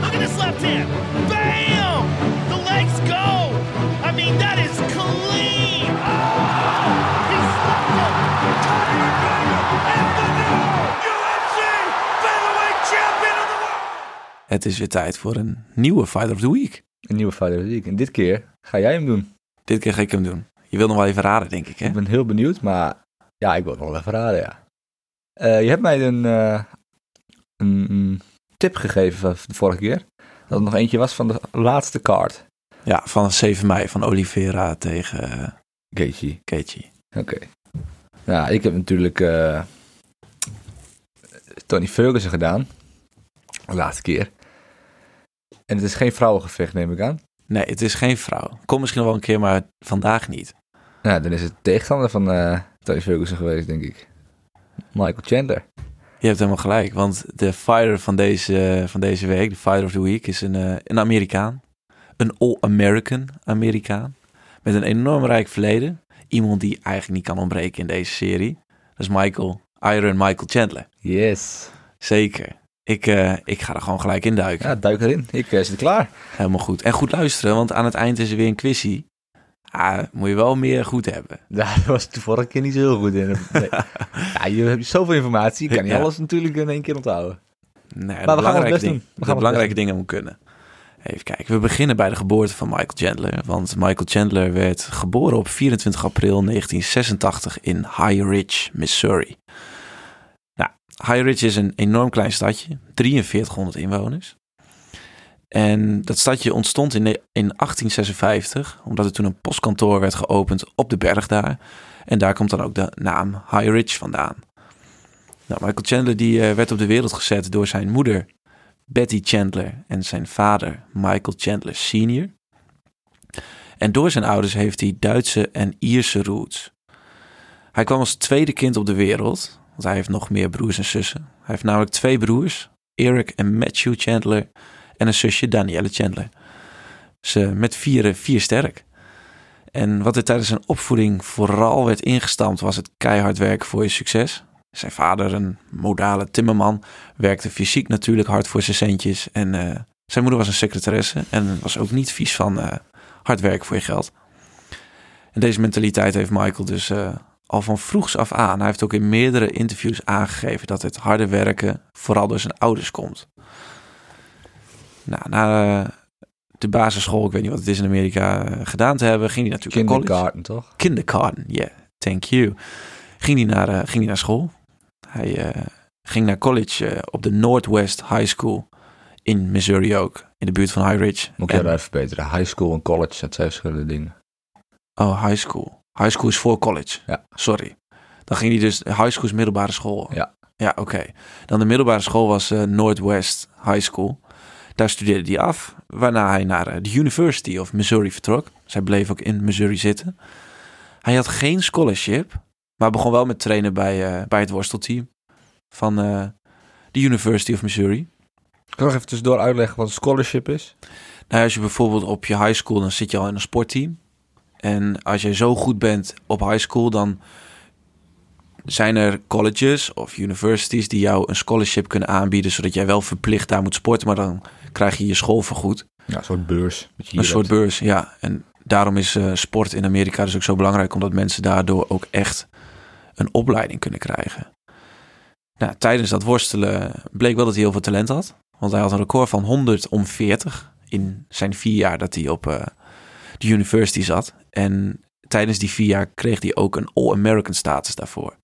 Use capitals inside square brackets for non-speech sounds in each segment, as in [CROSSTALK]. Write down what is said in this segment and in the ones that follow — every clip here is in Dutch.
Look at this left hand. Bam! The legs go. I mean, that is clean. He slapped him. And the new UFC featherweight champion of the world. Het is weer tijd voor een nieuwe Fighter of the Week. Een nieuwe Fighter of the Week. En dit keer ga jij hem doen. Dit keer ga ik hem doen. Je wil nog wel even raden, denk ik, hè? Ik ben heel benieuwd, maar ja, ik wil het wel even raden, ja. Eh, je hebt mij een, eh, een, een tip gegeven van de vorige keer. Dat er nog eentje was van de laatste card. Ja, van 7 mei van Oliveira tegen uh, Gaethje. Gaethje. Oké. Ja, ik heb natuurlijk eh, Tony Ferguson gedaan. De laatste keer. En het is geen vrouwengevecht, neem ik aan. Nee, het is geen vrouw. Kom misschien wel een keer, maar vandaag niet. Nou, dan is het tegenstander van eh, Tony Ferguson geweest, denk ik. Michael Chandler. Je hebt helemaal gelijk, want de fighter van deze, van deze week, de fighter of the week, is een, uh, een Amerikaan. Een all-American Amerikaan. Met een enorm rijk verleden. Iemand die eigenlijk niet kan ontbreken in deze serie. Dat is Michael, Iron Michael Chandler. Yes. Zeker. Ik, uh, ik ga er gewoon gelijk in duiken. Ja, duik erin. Ik uh, zit klaar. Helemaal goed. En goed luisteren, want aan het eind is er weer een quizzie. Ah, moet je wel meer goed hebben. [LAUGHS] Ja, dat was de vorige keer niet zo heel goed in. Nee. [LAUGHS] ja, je hebt zoveel informatie. Je kan niet ja. alles natuurlijk in één keer onthouden. Nee, maar we gaan het best doen. We gaan belangrijke dingen moet kunnen. Even kijken. We beginnen bij de geboorte van Michael Chandler. Want Michael Chandler werd geboren op 24 april 1986 in High Ridge, Missouri. Nou, High Ridge is een enorm klein stadje. 4300 inwoners. En dat stadje ontstond in, in 1856, omdat er toen een postkantoor werd geopend op de berg daar. En daar komt dan ook de naam High Ridge vandaan. Nou, Michael Chandler die, uh, werd op de wereld gezet door zijn moeder Betty Chandler en zijn vader Michael Chandler Sr. En door zijn ouders heeft hij Duitse en Ierse roots. Hij kwam als tweede kind op de wereld, want hij heeft nog meer broers en zussen. Hij heeft namelijk twee broers, Eric en Matthew Chandler en een zusje Danielle Chandler. Ze met vieren vier sterk. En wat er tijdens zijn opvoeding vooral werd ingestampt was het keihard werken voor je succes. Zijn vader, een modale timmerman, werkte fysiek natuurlijk hard voor zijn centjes. En uh, zijn moeder was een secretaresse en was ook niet vies van uh, hard werken voor je geld. En deze mentaliteit heeft Michael dus uh, al van vroegs af aan. Hij heeft ook in meerdere interviews aangegeven dat het harde werken vooral door zijn ouders komt. Nou, na de basisschool, ik weet niet wat het is in Amerika, gedaan te hebben, ging hij natuurlijk naar college. Kindergarten, toch? Kindergarten, yeah, thank you. Ging hij naar, uh, ging hij naar school. Hij uh, ging naar college uh, op de Northwest High School in Missouri ook, in de buurt van High Ridge. Moet ik en... even verbeteren. High school en college, dat zijn verschillende dingen. Oh, high school. High school is voor college. Ja. Sorry. Dan ging hij dus, high school is middelbare school. Ja. Ja, oké. Okay. Dan de middelbare school was Northwest High School. Daar studeerde hij af, waarna hij naar de University of Missouri vertrok. Zij bleef ook in Missouri zitten. Hij had geen scholarship, maar begon wel met trainen bij, uh, bij het worstelteam van uh, de University of Missouri. Kan ik nog even tussendoor uitleggen wat een scholarship is? Nou, als je bijvoorbeeld op je high school, dan zit je al in een sportteam. En als je zo goed bent op high school, dan zijn er colleges of universities die jou een scholarship kunnen aanbieden, zodat jij wel verplicht daar moet sporten, maar dan krijg je je school vergoed. Ja, een soort beurs. Een soort beurs, ja. En daarom is uh, sport in Amerika dus ook zo belangrijk, omdat mensen daardoor ook echt een opleiding kunnen krijgen. Nou, tijdens dat worstelen bleek wel dat hij heel veel talent had. Want hij had een record van 100 om 40 in zijn vier jaar dat hij op uh, de university zat. En tijdens die vier jaar kreeg hij ook een All-American status daarvoor.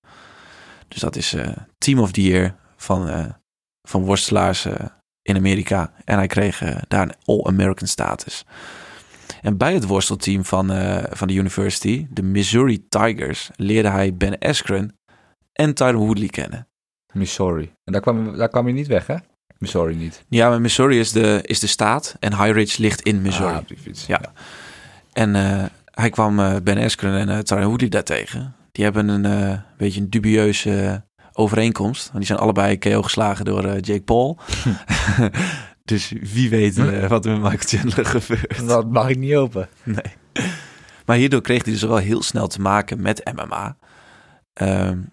Dus dat is uh, Team of the Year van, uh, van worstelaars in Amerika. En hij kreeg daar een All-American status. En bij het worstelteam van, uh, van de university, de Missouri Tigers, leerde hij Ben Askren en Tyron Woodley kennen. Missouri. En daar kwam, daar kwam je niet weg, hè? Missouri niet. Ja, maar Missouri is de, is de staat en High Ridge ligt in Missouri. Ah. Ja. ja. En uh, hij kwam uh, Ben Askren en Tyron Woodley daartegen. Die hebben een beetje een dubieuze overeenkomst. Want die zijn allebei KO geslagen door Jake Paul. [LAUGHS] [LAUGHS] Dus wie weet uh, wat er met Michael Chandler gebeurt. Dat mag ik niet open. Nee. Maar hierdoor kreeg hij dus wel heel snel te maken met MMA. Um,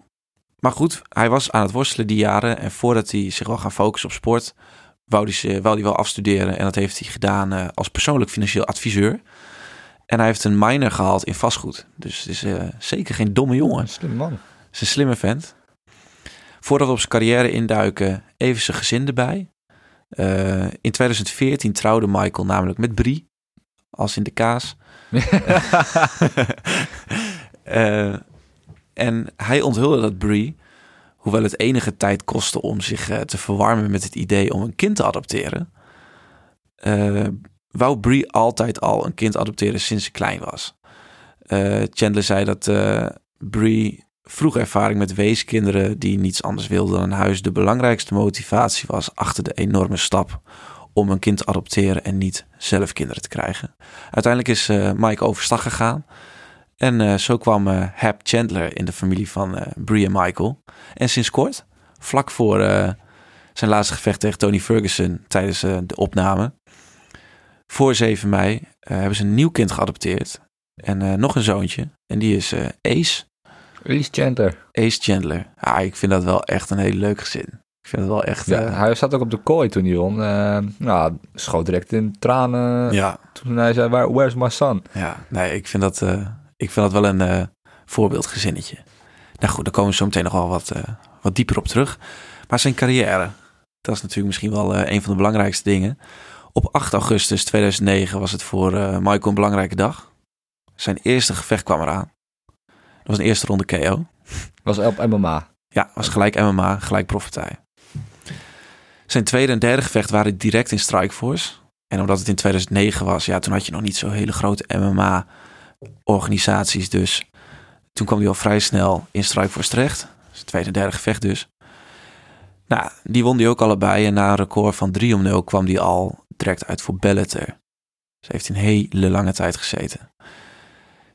maar goed, hij was aan het worstelen die jaren. En voordat hij zich wil gaan focussen op sport, wou hij, wou hij wel afstuderen. En dat heeft hij gedaan als persoonlijk financieel adviseur. En hij heeft een minor gehaald in vastgoed. Dus het is zeker geen domme jongen. Slim man. Het is een slimme vent. Voordat we op zijn carrière induiken, even zijn gezin erbij. in 2014 trouwde Michael namelijk met Brie, als in de kaas. uh, [LAUGHS] en hij onthulde dat Brie, hoewel het enige tijd kostte om zich te verwarmen met het idee om een kind te adopteren, wou Brie altijd al een kind adopteren sinds ze klein was. Chandler zei dat Brie vroeg ervaring met weeskinderen die niets anders wilden dan een huis de belangrijkste motivatie was achter de enorme stap om een kind te adopteren en niet zelf kinderen te krijgen. Uiteindelijk is uh, Mike overstag gegaan. En zo kwam Hap Chandler in de familie van Brie en Michael. En sinds kort, vlak voor zijn laatste gevecht tegen Tony Ferguson tijdens de opname, voor 7 mei, hebben ze een nieuw kind geadopteerd. En nog een zoontje. En die is Ace. Ace Chandler. Ace Chandler. Ja, ik vind dat wel echt een hele leuk gezin. Ik vind het wel echt... Ja, hij zat ook op de kooi toen hij won. Nou, schoot direct in tranen ja. toen hij zei, Waar, where's my son? Ja, nee, ik vind dat, ik vind dat wel een voorbeeldgezinnetje. Nou goed, daar komen we zo meteen nog wel wat, wat dieper op terug. Maar zijn carrière, dat is natuurlijk misschien wel een van de belangrijkste dingen. Op 8 augustus 2009 was het voor Michael een belangrijke dag. Zijn eerste gevecht kwam eraan. Dat was een eerste ronde KO. Was op MMA? Ja, was gelijk MMA, gelijk profitij. Zijn tweede en derde gevecht waren direct in Strikeforce. En omdat het in 2009 was, ja, toen had je nog niet zo hele grote MMA-organisaties. Dus toen kwam hij al vrij snel in Strikeforce terecht. Zijn tweede en derde gevecht dus. Nou, die won hij ook allebei. En na een record van 3 om 0 kwam hij al direct uit voor Bellator. Dus heeft een hele lange tijd gezeten.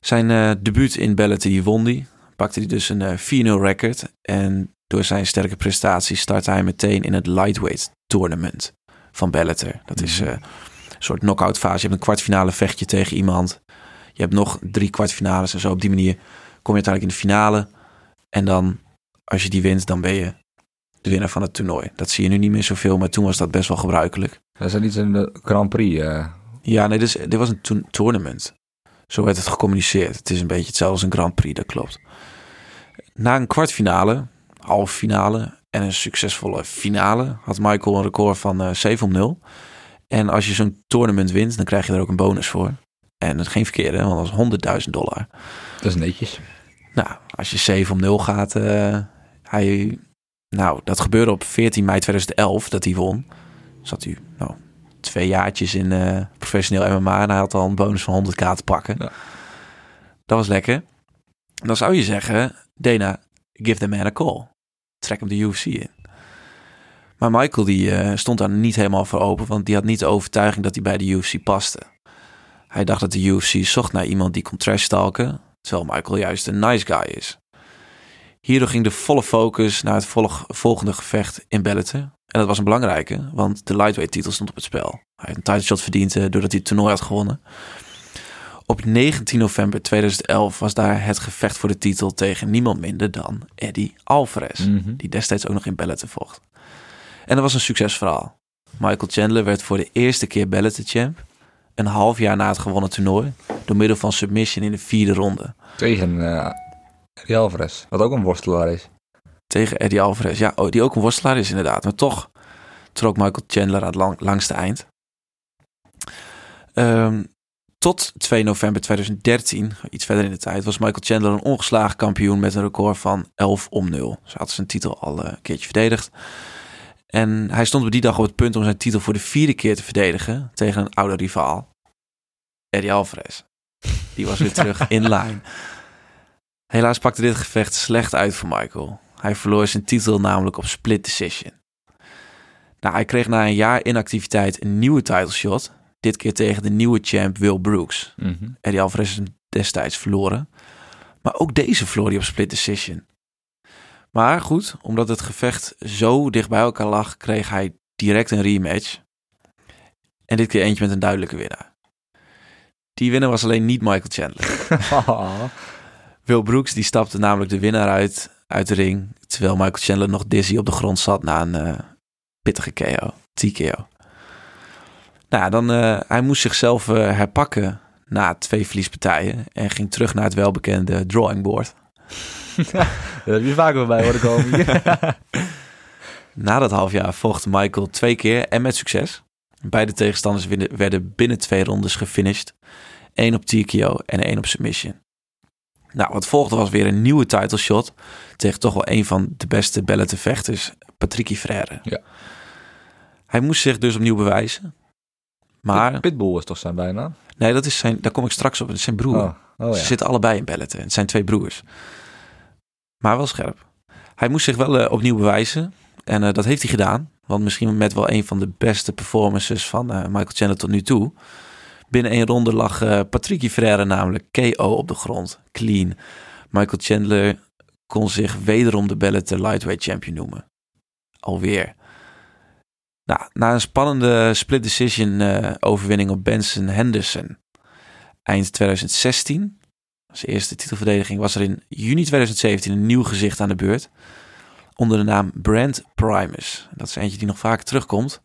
Zijn uh, debuut in Bellator, die won hij. Pakte hij dus een uh, eh, 4-0 record. En door zijn sterke prestaties startte hij meteen in het lightweight tournament van Bellator. Dat is uh, een soort knockout fase. Je hebt een kwartfinale vechtje tegen iemand. Je hebt nog drie kwartfinales en zo. Op die manier kom je uiteindelijk in de finale. En dan, als je die wint, dan ben je de winnaar van het toernooi. Dat zie je nu niet meer zoveel, maar toen was dat best wel gebruikelijk. Dat is niet een Grand Prix? Uh... Ja, nee, dus, dit was een tournament. Zo werd het gecommuniceerd. Het is een beetje hetzelfde als een Grand Prix, dat klopt. Na een kwartfinale halve finale en een succesvolle finale had Michael een record van uh, eh, 7 om 0. En als je zo'n tournament wint, dan krijg je er ook een bonus voor. En dat is geen verkeerde, want dat is 100.000 dollar. Dat is netjes. Nou, als je 7 om 0 gaat, uh, hij, nou, dat gebeurde op 14 mei 2011 dat hij won. Zat u, nou, twee jaartjes in uh, professioneel MMA en hij had al een bonus van 100k te pakken. Ja. Dat was lekker. Dan zou je zeggen, Dana, give the man a call trek hem de UFC in. Maar Michael die uh, stond daar niet helemaal voor open, want die had niet de overtuiging dat hij bij de UFC paste. Hij dacht dat de UFC zocht naar iemand die kon trash terwijl Michael juist een nice guy is. Hierdoor ging de volle focus naar het volgende gevecht in Bellator. En dat was een belangrijke, want de lightweight titel stond op het spel. Hij had een title shot verdiend uh, doordat hij het toernooi had gewonnen. Op 19 november 2011 was daar het gevecht voor de titel tegen niemand minder dan Eddie Alvarez, mhm. die destijds ook nog in Bellator vocht. En dat was een succesverhaal. Michael Chandler werd voor de eerste keer Bellator champ, een half jaar na het gewonnen toernooi, door middel van submission in de vierde ronde. Tegen uh, Eddie Alvarez, wat ook een worstelaar is. Tegen Eddie Alvarez, ja, oh, die ook een worstelaar is inderdaad, maar toch trok Michael Chandler aan het langste eind. Um, tot 2 november 2013, iets verder in de tijd, was Michael Chandler een ongeslagen kampioen met een record van 11 om 0. Ze had zijn titel al een keertje verdedigd. En hij stond op die dag op het punt om zijn titel voor de vierde keer te verdedigen tegen een oude rivaal, Eddie Alvarez. Die was weer [LAUGHS] terug in line. Helaas pakte dit gevecht slecht uit voor Michael. Hij verloor zijn titel namelijk op split decision. Nou, hij kreeg na een jaar inactiviteit een nieuwe title shot dit keer tegen de nieuwe champ Will Brooks. Mm -hmm. Eddie Alvarez is destijds verloren. Maar ook deze verloor hij op split decision. Maar goed, omdat het gevecht zo dicht bij elkaar lag, kreeg hij direct een rematch. En dit keer eentje met een duidelijke winnaar. Die winnaar was alleen niet Michael Chandler. [LAUGHS] Will Brooks die stapte namelijk de winnaar uit, uit de ring. Terwijl Michael Chandler nog dizzy op de grond zat na een uh, pittige KO. TKO. Nou, dan, uh, hij moest zichzelf uh, herpakken na twee verliespartijen en ging terug naar het welbekende drawing board. [LAUGHS] Daar heb je vaker bij horen komen. [LAUGHS] na dat half jaar vocht Michael twee keer en met succes. Beide tegenstanders werden binnen twee rondes gefinished. Eén op TKO en één op submission. Nou, wat volgde was weer een nieuwe title shot tegen toch wel een van de beste Bellator vechters, Patricky Frère. Ja. Hij moest zich dus opnieuw bewijzen. Maar... Pitbull was toch zijn bijna? Nee, dat is zijn, daar kom ik straks op. Dat is zijn broer. Oh, oh, ja. Ze zitten allebei in Bellator. Het zijn twee broers. Maar wel scherp. Hij moest zich wel uh, opnieuw bewijzen. En uh, dat heeft hij gedaan. Want misschien met wel een van de beste performances van uh, Michael Chandler tot nu toe. Binnen één ronde lag uh, Patricky Ferreira namelijk KO op de grond. Clean. Michael Chandler kon zich wederom de Bellator Lightweight Champion noemen. Alweer. Nou, na een spannende split decision uh, overwinning op Benson Henderson eind 2016, zijn eerste titelverdediging, was er in juni 2017 een nieuw gezicht aan de beurt onder de naam Brand Primus. Dat is eentje die nog vaak terugkomt.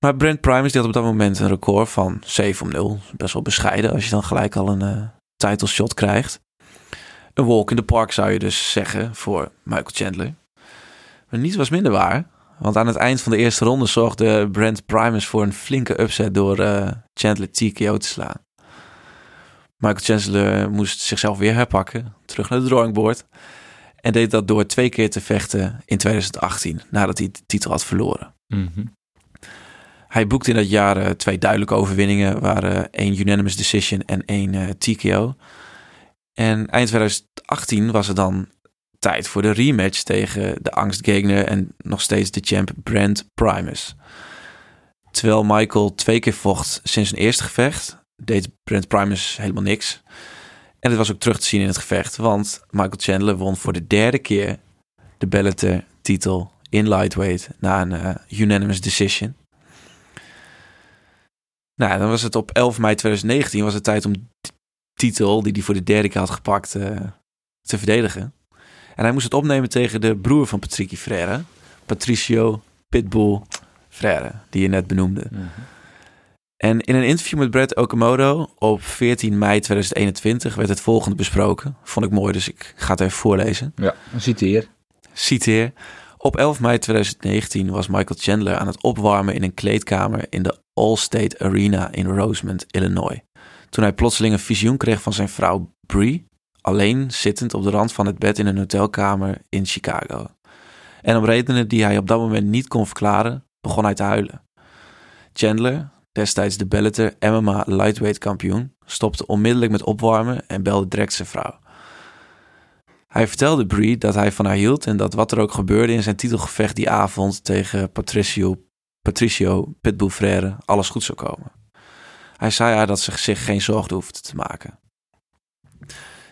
Maar Brent Primus had op dat moment een record van 7 om 0. Best wel bescheiden als je dan gelijk al een uh, title shot krijgt. Een walk in the park zou je dus zeggen voor Michael Chandler. Maar niets was minder waar. Want aan het eind van de eerste ronde zorgde Brent Primus voor een flinke upset door uh, Chandler TKO te slaan. Michael Chandler moest zichzelf weer herpakken, terug naar de drawing board. En deed dat door twee keer te vechten in 2018, nadat hij de titel had verloren. Mm hij boekte in dat jaar uh, twee duidelijke overwinningen, waren één unanimous decision en één uh, TKO. En eind 2018 was het dan tijd voor de rematch tegen de angstgegner en nog steeds de champ Brent Primus. Terwijl Michael twee keer vocht sinds zijn eerste gevecht, deed Brent Primus helemaal niks. En dit was ook terug te zien in het gevecht, want Michael Chandler won voor de derde keer de Bellator titel in lightweight na een unanimous decision. Nou, dan was het op 11 mei 2019 was het tijd om de titel die hij voor de derde keer had gepakt uh, te verdedigen. En hij moest het opnemen tegen de broer van Patricky Frère, Patricio Pitbull Frère, die je net benoemde. Mhm. En in een interview met Brett Okamoto op 14 mei 2021 werd het volgende besproken. Vond ik mooi, dus ik ga het even voorlezen. Ja, citeer. Citeer. Op 11 mei 2019 was Michael Chandler aan het opwarmen in een kleedkamer in de Allstate Arena in Rosemont, Illinois. Toen hij plotseling een visioen kreeg van zijn vrouw Brie, alleen zittend op de rand van het bed in een hotelkamer in Chicago. En om redenen die hij op dat moment niet kon verklaren, begon hij te huilen. Chandler, destijds de Bellator MMA lightweight kampioen, stopte onmiddellijk met opwarmen en belde direct zijn vrouw. Hij vertelde Brie dat hij van haar hield en dat wat er ook gebeurde in zijn titelgevecht die avond tegen Patricio, Patricio Pitbull Frère alles goed zou komen. Hij zei haar dat ze zich geen zorgen hoefde te maken.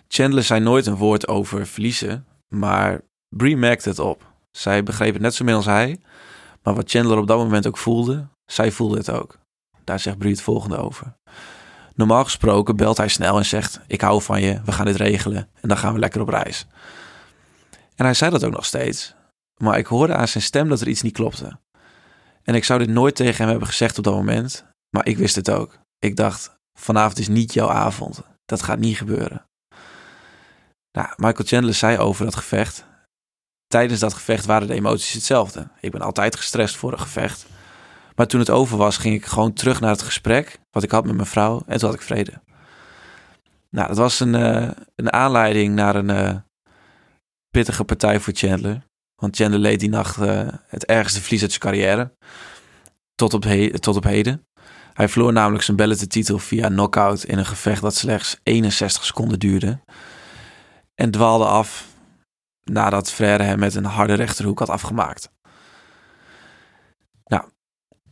Chandler zei nooit een woord over verliezen, maar Brie merkte het op. Zij begreep het net zo min als hij, maar wat Chandler op dat moment ook voelde, zij voelde het ook. Daar zegt Brie het volgende over. Normaal gesproken belt hij snel en zegt: Ik hou van je, we gaan dit regelen en dan gaan we lekker op reis. En hij zei dat ook nog steeds. Maar ik hoorde aan zijn stem dat er iets niet klopte. En ik zou dit nooit tegen hem hebben gezegd op dat moment, maar ik wist het ook. Ik dacht: vanavond is niet jouw avond. Dat gaat niet gebeuren. Nou, Michael Chandler zei over dat gevecht. Tijdens dat gevecht waren de emoties hetzelfde. Ik ben altijd gestrest voor een gevecht. Maar toen het over was, ging ik gewoon terug naar het gesprek wat ik had met mijn vrouw. En toen had ik vrede. Nou, dat was een, uh, een aanleiding naar een uh, pittige partij voor Chandler. Want Chandler leed die nacht uh, het ergste verlies uit zijn carrière. Tot op, tot op heden. Hij verloor namelijk zijn Bellator titel via knockout in een gevecht dat slechts 61 seconden duurde. En dwaalde af nadat Frère hem met een harde rechterhoek had afgemaakt.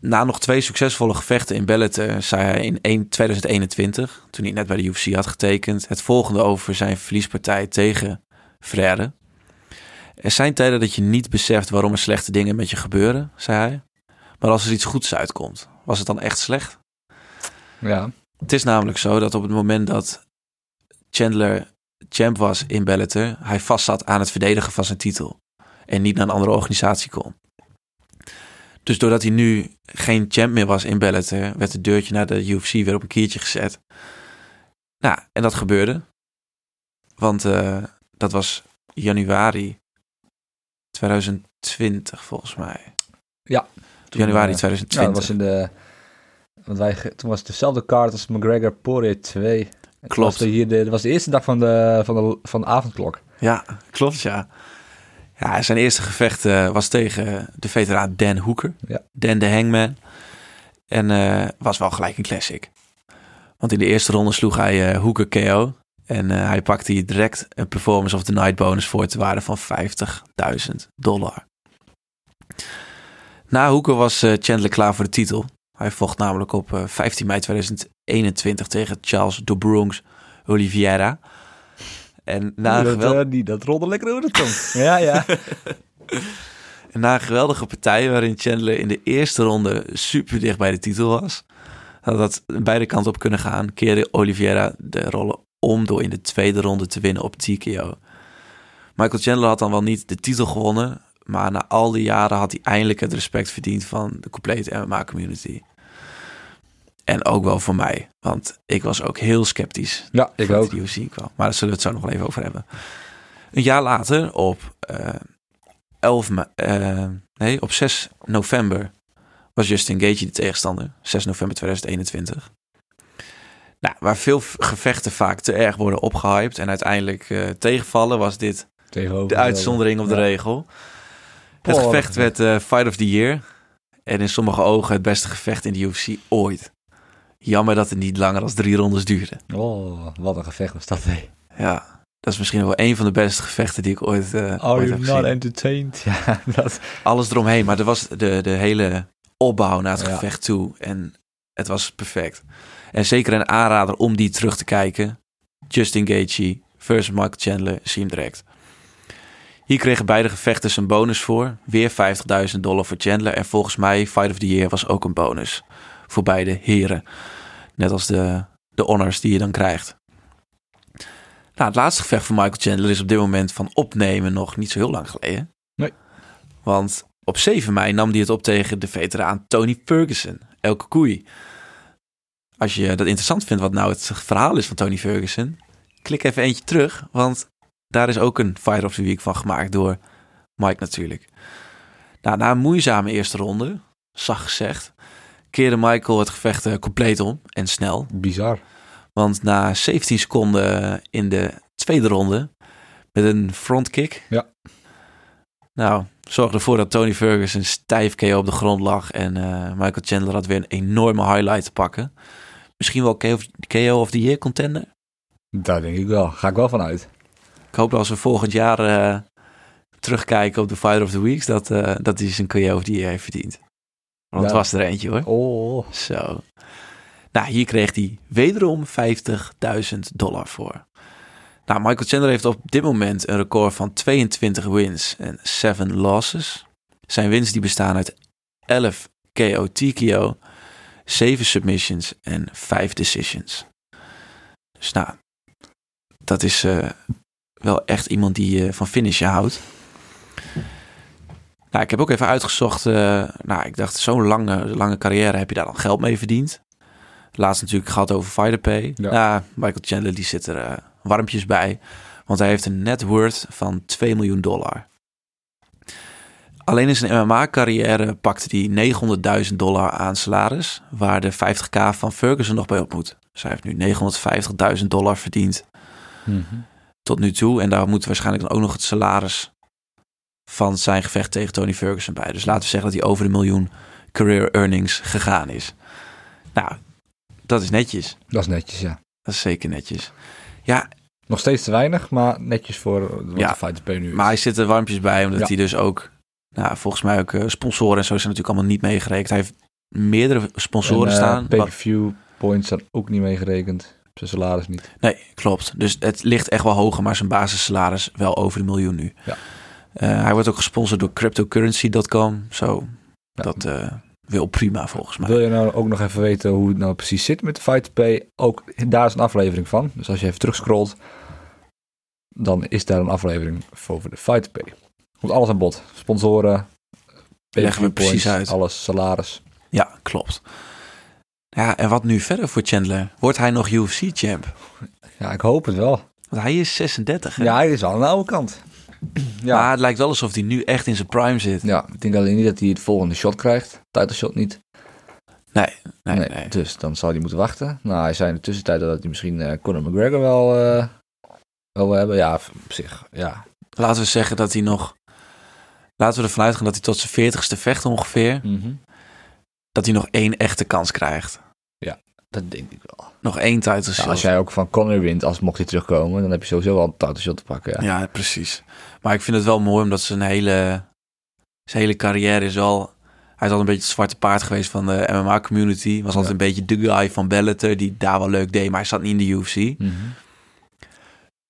Na nog twee succesvolle gevechten in Bellator zei hij in 1, 2021, toen hij net bij de UFC had getekend, het volgende over zijn verliespartij tegen Frère. Er zijn tijden dat je niet beseft waarom er slechte dingen met je gebeuren, zei hij. Maar als er iets goeds uitkomt, was het dan echt slecht? Ja. Het is namelijk zo dat op het moment dat Chandler champ was in Bellator, hij vastzat aan het verdedigen van zijn titel. En niet naar een andere organisatie kon. Dus doordat hij nu geen champ meer was in Bellator, werd het deurtje naar de UFC weer op een kiertje gezet. Nou, en dat gebeurde. Want uh, dat was januari 2020 volgens mij. Ja. Toen, januari 2020. Ja, dat was in de... Want wij, toen was het dezelfde kaart als McGregor Poirier 2. Klopt. Dat was, hier de, dat was de eerste dag van de, van de, van de avondklok. Ja, klopt ja. Ja, zijn eerste gevecht uh, was tegen de veteraan Dan Hoeker. Ja. Dan de Hangman. En uh, was wel gelijk een classic. Want in de eerste ronde sloeg hij uh, Hoeker KO. En hij pakte hier direct een performance of the night bonus voor te waarde van 50.000 dollar. Na Hoeker was Chandler klaar voor de titel. Hij vocht namelijk op 15 mei 2021 tegen Charles de Bronx Oliveira. En na dat, geweld... uh, die, dat rolde lekker over de tong. ja, ja. [LAUGHS] en na een geweldige partij waarin Chandler in de eerste ronde super dicht bij de titel was, had dat beide kanten op kunnen gaan, keerde Oliveira de rollen om door in de tweede ronde te winnen op TKO. Michael Chandler had dan wel niet de titel gewonnen, maar na al die jaren had hij eindelijk het respect verdiend van de complete MMA-community. En ook wel voor mij. Want ik was ook heel sceptisch. Ja, ik ook. De UFC kwam. Maar daar zullen we het zo nog wel even over hebben. Een jaar later, op, uh, 11 uh, nee, op 6 november, was Justin Gaethje de tegenstander. 6 november 2021. Nou, waar veel gevechten vaak te erg worden opgehyped en uiteindelijk uh, tegenvallen, was dit de uitzondering op de regel. Het gevecht werd uh, Fight of the Year. En in sommige ogen het beste gevecht in de UFC ooit. Jammer dat het niet langer dan drie rondes duurde. Oh, wat een gevecht was dat, hé. Ja, dat is misschien wel een van de beste gevechten die ik ooit, uh, Are ooit you not entertained? [LAUGHS] Ja, dat... Alles eromheen, maar er was de, de hele opbouw naar het gevecht toe. En het was perfect. En zeker een aanrader om die terug te kijken. Justin Gaethje versus Michael Chandler, zie hem direct. Hier kregen beide gevechten een bonus voor. Weer 50.000 dollar voor Chandler. En volgens mij Fight of the Year was ook een bonus voor beide heren. Net als de, de honors die je dan krijgt. Nou, het laatste gevecht van Michael Chandler is op dit moment van opnemen nog niet zo heel lang geleden. Nee. Want op 7 mei nam hij het op tegen de veteraan Tony Ferguson, elke koei. Als je dat interessant vindt wat nou het verhaal is van Tony Ferguson, klik even eentje terug, want daar is ook een Fight of the Week van gemaakt door Mike natuurlijk. Nou, na een moeizame eerste ronde, zacht gezegd, keerde Michael het gevecht eh, compleet om en snel. Bizar. Want na 17 seconden in de tweede ronde met een frontkick. Ja. Nou, zorgde ervoor dat Tony Ferguson stijf KO op de grond lag. En uh, Michael Chandler had weer een enorme highlight te pakken. Misschien wel KO of, KO of the Year contender? Daar denk ik wel. Ga ik wel vanuit. Ik hoop dat als we volgend jaar uh, terugkijken op de Fighter of the Weeks... dat, uh, dat hij zijn KO of the Year heeft verdiend. Want het was er eentje hoor. Oh. Zo. Nou, hier kreeg hij wederom 50.000 dollar voor. Nou, Michael Chandler heeft op dit moment een record van 22 wins en 7 losses. Zijn wins die bestaan uit 11 KO TKO, 7 submissions en 5 decisions. Dus nou, dat is uh, wel echt iemand die uh, van finishen houdt. Nou, ik heb ook even uitgezocht. Uh, nou, ik dacht, zo'n lange, lange carrière heb je daar dan geld mee verdiend. Laatst natuurlijk gehad over Fighterpay. Ja. Nou, Michael Chandler die zit er uh, warmpjes bij. Want hij heeft een net worth van 2 miljoen dollar. Alleen in zijn MMA-carrière pakte hij 900.000 dollar aan salaris, waar de 50k van Ferguson nog bij op moet. Dus hij heeft nu 950.000 dollar verdiend mm -hmm. tot nu toe. En daar moet waarschijnlijk dan ook nog het salaris van zijn gevecht tegen Tony Ferguson bij. Dus laten we zeggen dat hij over de miljoen career earnings gegaan is. Nou, dat is netjes. Dat is netjes, ja. Dat is zeker netjes. Ja. Nog steeds te weinig, maar netjes voor wat ja, de Fighter nu is. Maar hij zit er warmpjes bij, omdat ja. hij dus ook... Nou, volgens mij ook uh, sponsoren en zo zijn natuurlijk allemaal niet meegerekend. Hij heeft meerdere sponsoren en, uh, staan. Pay-per-view points zijn ook niet meegerekend. Zijn salaris niet. Nee, klopt. Dus het ligt echt wel hoger, maar zijn basissalaris wel over de miljoen nu. Ja. Uh, hij wordt ook gesponsord door cryptocurrency.com. Zo, ja. dat uh, wil prima volgens mij. Wil je nou ook nog even weten hoe het nou precies zit met de Fight Pay? Ook daar is een aflevering van. Dus als je even terugscrollt, dan is daar een aflevering voor de Fight Pay. Komt alles aan bod. Sponsoren, leggen we precies uit. Alles, salaris. Ja, klopt. Ja, en wat nu verder voor Chandler? Wordt hij nog UFC-champ? Ja, ik hoop het wel. Want hij is 36, hè? Ja, hij is al aan de oude kant. Ja. Maar het lijkt wel alsof hij nu echt in zijn prime zit. Ja, ik denk alleen niet dat hij het volgende shot krijgt. Title shot niet. Nee, nee, Nee, nee. Dus dan zal hij moeten wachten. Nou, hij zei in de tussentijd dat hij misschien eh Conor McGregor wel, eh, wel wil hebben. Ja, op zich, ja. Laten we zeggen dat hij nog... Laten we ervan uitgaan dat hij tot zijn veertigste vecht ongeveer... dat hij nog één echte kans krijgt. Dat denk ik wel. Nog één title Ja, als jij ook van Conor wint, als mocht hij terugkomen, dan heb je sowieso wel een title shot te pakken. Ja. Ja, precies. Maar ik vind het wel mooi omdat zijn hele, zijn hele carrière is al... Hij is al een beetje het zwarte paard geweest van de MMA-community. Was altijd een beetje de guy van Bellator die daar wel leuk deed, maar hij zat niet in de UFC. Mhm.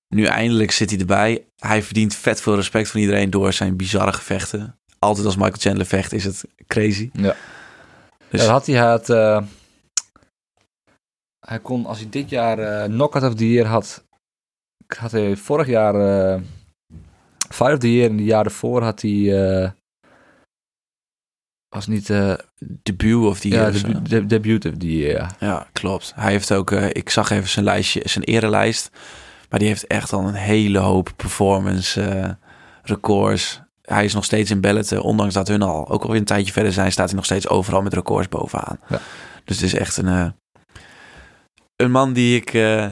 Nu eindelijk zit hij erbij. Hij verdient vet veel respect van iedereen door zijn bizarre gevechten. Altijd als Michael Chandler vecht is het crazy. Ja. Dus Ja, dat had hij, had, eh, hij kon, als hij dit jaar eh Knockout of the Year had, had hij vorig jaar eh Fight of the Year en de jaar ervoor had hij, eh, was niet, eh debuut of die ja, of zo. debu de, debuut of the Year, ja. Ja, klopt. Hij heeft ook, eh, ik zag even zijn lijstje, zijn erelijst. Maar die heeft echt al een hele hoop performance records. Hij is nog steeds in Bellator, ondanks dat hun al ook alweer een tijdje verder zijn, staat hij nog steeds overal met records bovenaan. Ja. Dus het is echt een, een man die ik eh,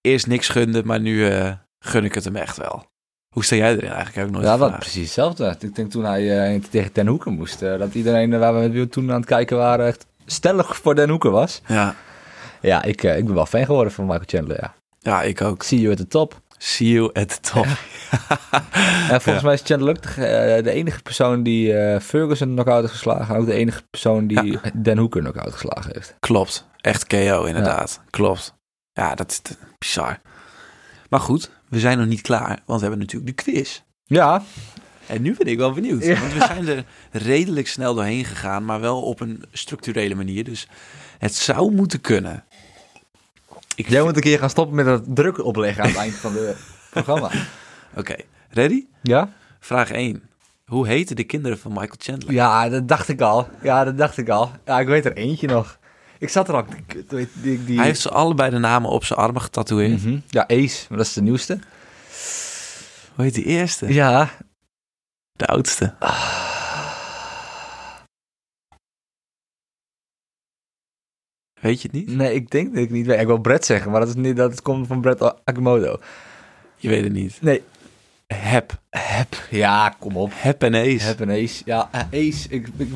eerst niks gunde, maar nu eh, gun ik het hem echt wel. Hoe sta jij erin eigenlijk? Heb ik nooit Ja, wat precies hetzelfde. Ik denk toen hij eh, tegen Den Hoeken moest, dat iedereen waar we toen aan het kijken waren echt stellig voor Den Hoeken was. Ja. Ja, ik, ik ben wel fan geworden van Michael Chandler, ja. ja, ik ook. See you at the top. See you at the top. [LAUGHS] En volgens mij is Chandler ook de, eh, de enige persoon die eh, Ferguson knock-out heeft geslagen. En ook de enige persoon die Den Hoeken knock-out geslagen heeft. Klopt. Echt KO, inderdaad. Klopt. Ja, dat is te- bizar. Maar goed, we zijn nog niet klaar, want we hebben natuurlijk de quiz. Ja, En nu ben ik wel benieuwd. Ja. Want we zijn er redelijk snel doorheen gegaan, maar wel op een structurele manier. Dus het zou moeten kunnen. Ik jij moet een keer gaan stoppen met dat druk opleggen aan het eind van het [LAUGHS] programma. Oké, ready? Ja? Vraag 1. Hoe heten de kinderen van Michael Chandler? Ja, dat dacht ik al. Ja, dat dacht ik al. Ja, ik weet er eentje nog. Ik zat er al. Die, die, Hij heeft ze allebei de namen op zijn armen getatoeëerd. Mhm. Ja, Ace, maar dat is de nieuwste. Hoe heet die eerste? Ja. De oudste. Weet je het niet? Nee, ik denk dat ik niet weet. Ik wil Brett zeggen, maar dat, is niet, dat komt van Brett Akimoto. Je weet het niet. Nee. Hep. Heb. Ja, kom op. Hep en Ace. Heb en Ace. Ja, eh, Ace. Ik, ik,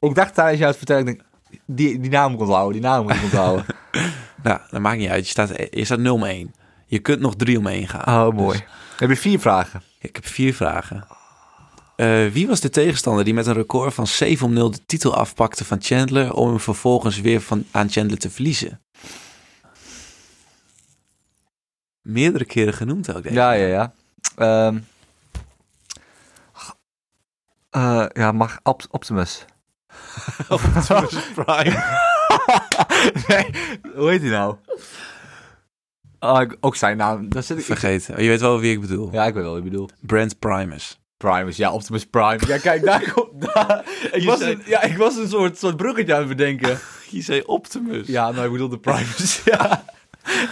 ik dacht tijdens jou het vertellen, ik denk, die, die naam moet onthouden, die naam moet onthouden. [LAUGHS] Nou, dat maakt niet uit. Je staat, je staat 0 om 1. Je kunt nog 3 om 1 gaan. Oh, mooi. Dus Heb je vier vragen? ik heb vier vragen. Eh, wie was de tegenstander die met een record van 7 om 0 de titel afpakte van Chandler om hem vervolgens weer van, aan Chandler te verliezen? Meerdere keren genoemd ook, deze. Ja, ja, ja. Ehm eh, ja, mag Op- Optimus. [LAUGHS] Optimus Prime. [LAUGHS] nee, hoe heet hij nou? Ik- ook zijn naam. Dat zit ik. Vergeten. Oh, je weet wel wie ik bedoel. Ja, ik weet wel wat je bedoelt. Brent Primus. Primus, ja, Optimus Prime. Ja, kijk, daar [LAUGHS] komt. Daar. [LAUGHS] Ik, Je was zei- een, ja, ik was een soort, soort bruggetje aan het bedenken. [LAUGHS] Je zei Optimus. Ja, nou, ik bedoel de Primus. ja.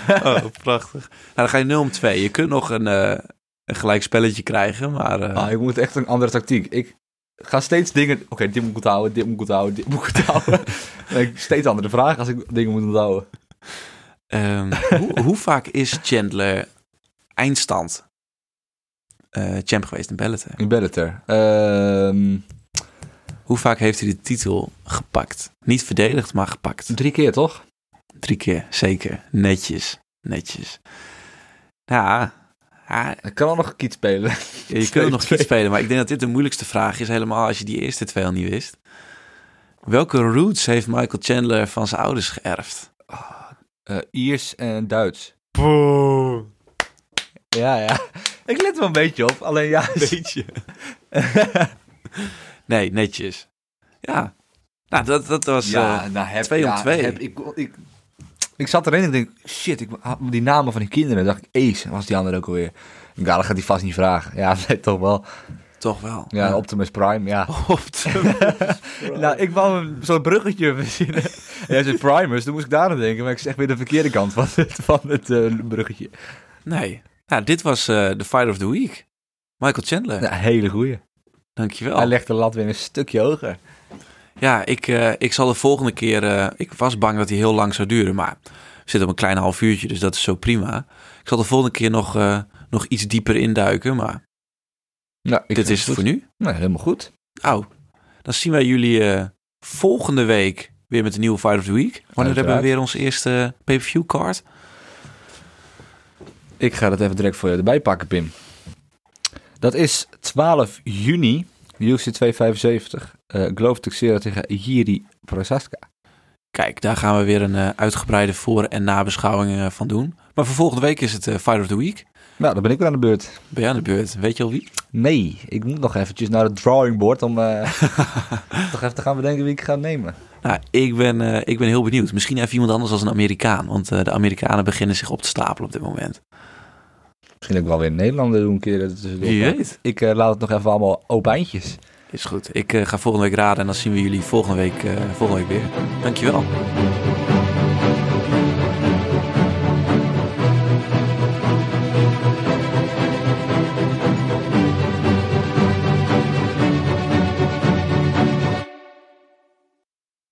Oh, prachtig. Nou, dan ga je 0 om 2. Je kunt nog een, eh, een gelijk spelletje krijgen, maar... eh, Ah, ik moet echt een andere tactiek. Ik ga steeds dingen. Oké, dit moet ik onthouden, dit moet ik onthouden, dit moet ik onthouden. En ik steeds andere vragen als ik dingen moet onthouden. Ehm, hoe, hoe vaak is Chandler eindstand champ geweest in Bellator? In Bellator. Ehm Hoe vaak heeft hij de titel gepakt? Niet verdedigd, maar gepakt. drie keer toch? Drie keer, zeker. Netjes, netjes. Ja, ja, Ik kan al nog een kiet spelen. je kunt [LAUGHS] nog iets spelen, maar ik denk dat dit de moeilijkste vraag is, helemaal als je die eerste twee al niet wist. Welke roots heeft Michael Chandler van zijn ouders geërfd? Eh, Iers en Duits. Ja, ja. Ik let wel een beetje op. Alleen ja. [LAUGHS] Beetje. [LAUGHS] nee, netjes. Ja. Nou, dat, dat was... Ja, eh, nou heb twee om ja, twee. Heb, ik, ik, ik zat erin en ik denk, shit, ik die namen van die kinderen. dacht ik, Ace. Was die andere ook alweer. Dacht, dat gaat hij vast niet vragen. Ja, [LAUGHS] nee, toch wel. Toch wel. Ja, Optimus Prime, ja. Optimus nou, ik wou zo'n bruggetje verzinnen. Jij zei Primus, toen moest ik daar aan denken. Maar ik zeg weer de verkeerde kant van het, van het uh, bruggetje. Nee. Nou, dit was uh, de Fight of the Week. Michael Chandler. Ja, hele goeie. Dankjewel. Hij legt de lat weer een stukje hoger. Ja, ik, uh, ik zal de volgende keer... Uh, ik was bang dat hij heel lang zou duren, maar... We zitten op een klein half uurtje, dus dat is zo prima. Ik zal de volgende keer nog, uh, nog iets dieper induiken, maar... Nou, dit is het voor nu. Nou, helemaal goed. Oh, dan zien wij jullie volgende week weer met de nieuwe Fight of the Week. Wanneer hebben we weer onze eerste pay-per-view card? Ik ga dat even direct voor je erbij pakken, Pim. Dat is 12 juni, UFC 275. Uh, Glove Texera tegen Jiri Prozaska. Kijk, daar gaan we weer een uh, uitgebreide voor- en nabeschouwing uh, van doen. Maar voor volgende week is het uh, Fight of the Week. Nou, dan ben ik weer aan de beurt. Ben je aan de beurt? Weet je al wie? Nee, ik moet nog eventjes naar het drawing board om [LAUGHS] toch even te gaan bedenken wie ik ga nemen. Nou, ik ben, ik ben heel benieuwd. Misschien even iemand anders als een Amerikaan. Want de Amerikanen beginnen zich op te stapelen op dit moment. Misschien ook wel weer Nederlander doen een keer. Wie weet. Ik uh, laat het nog even allemaal open eindjes. Is goed. Ik ga volgende week raden en dan zien we jullie volgende week, volgende week weer. Dankjewel.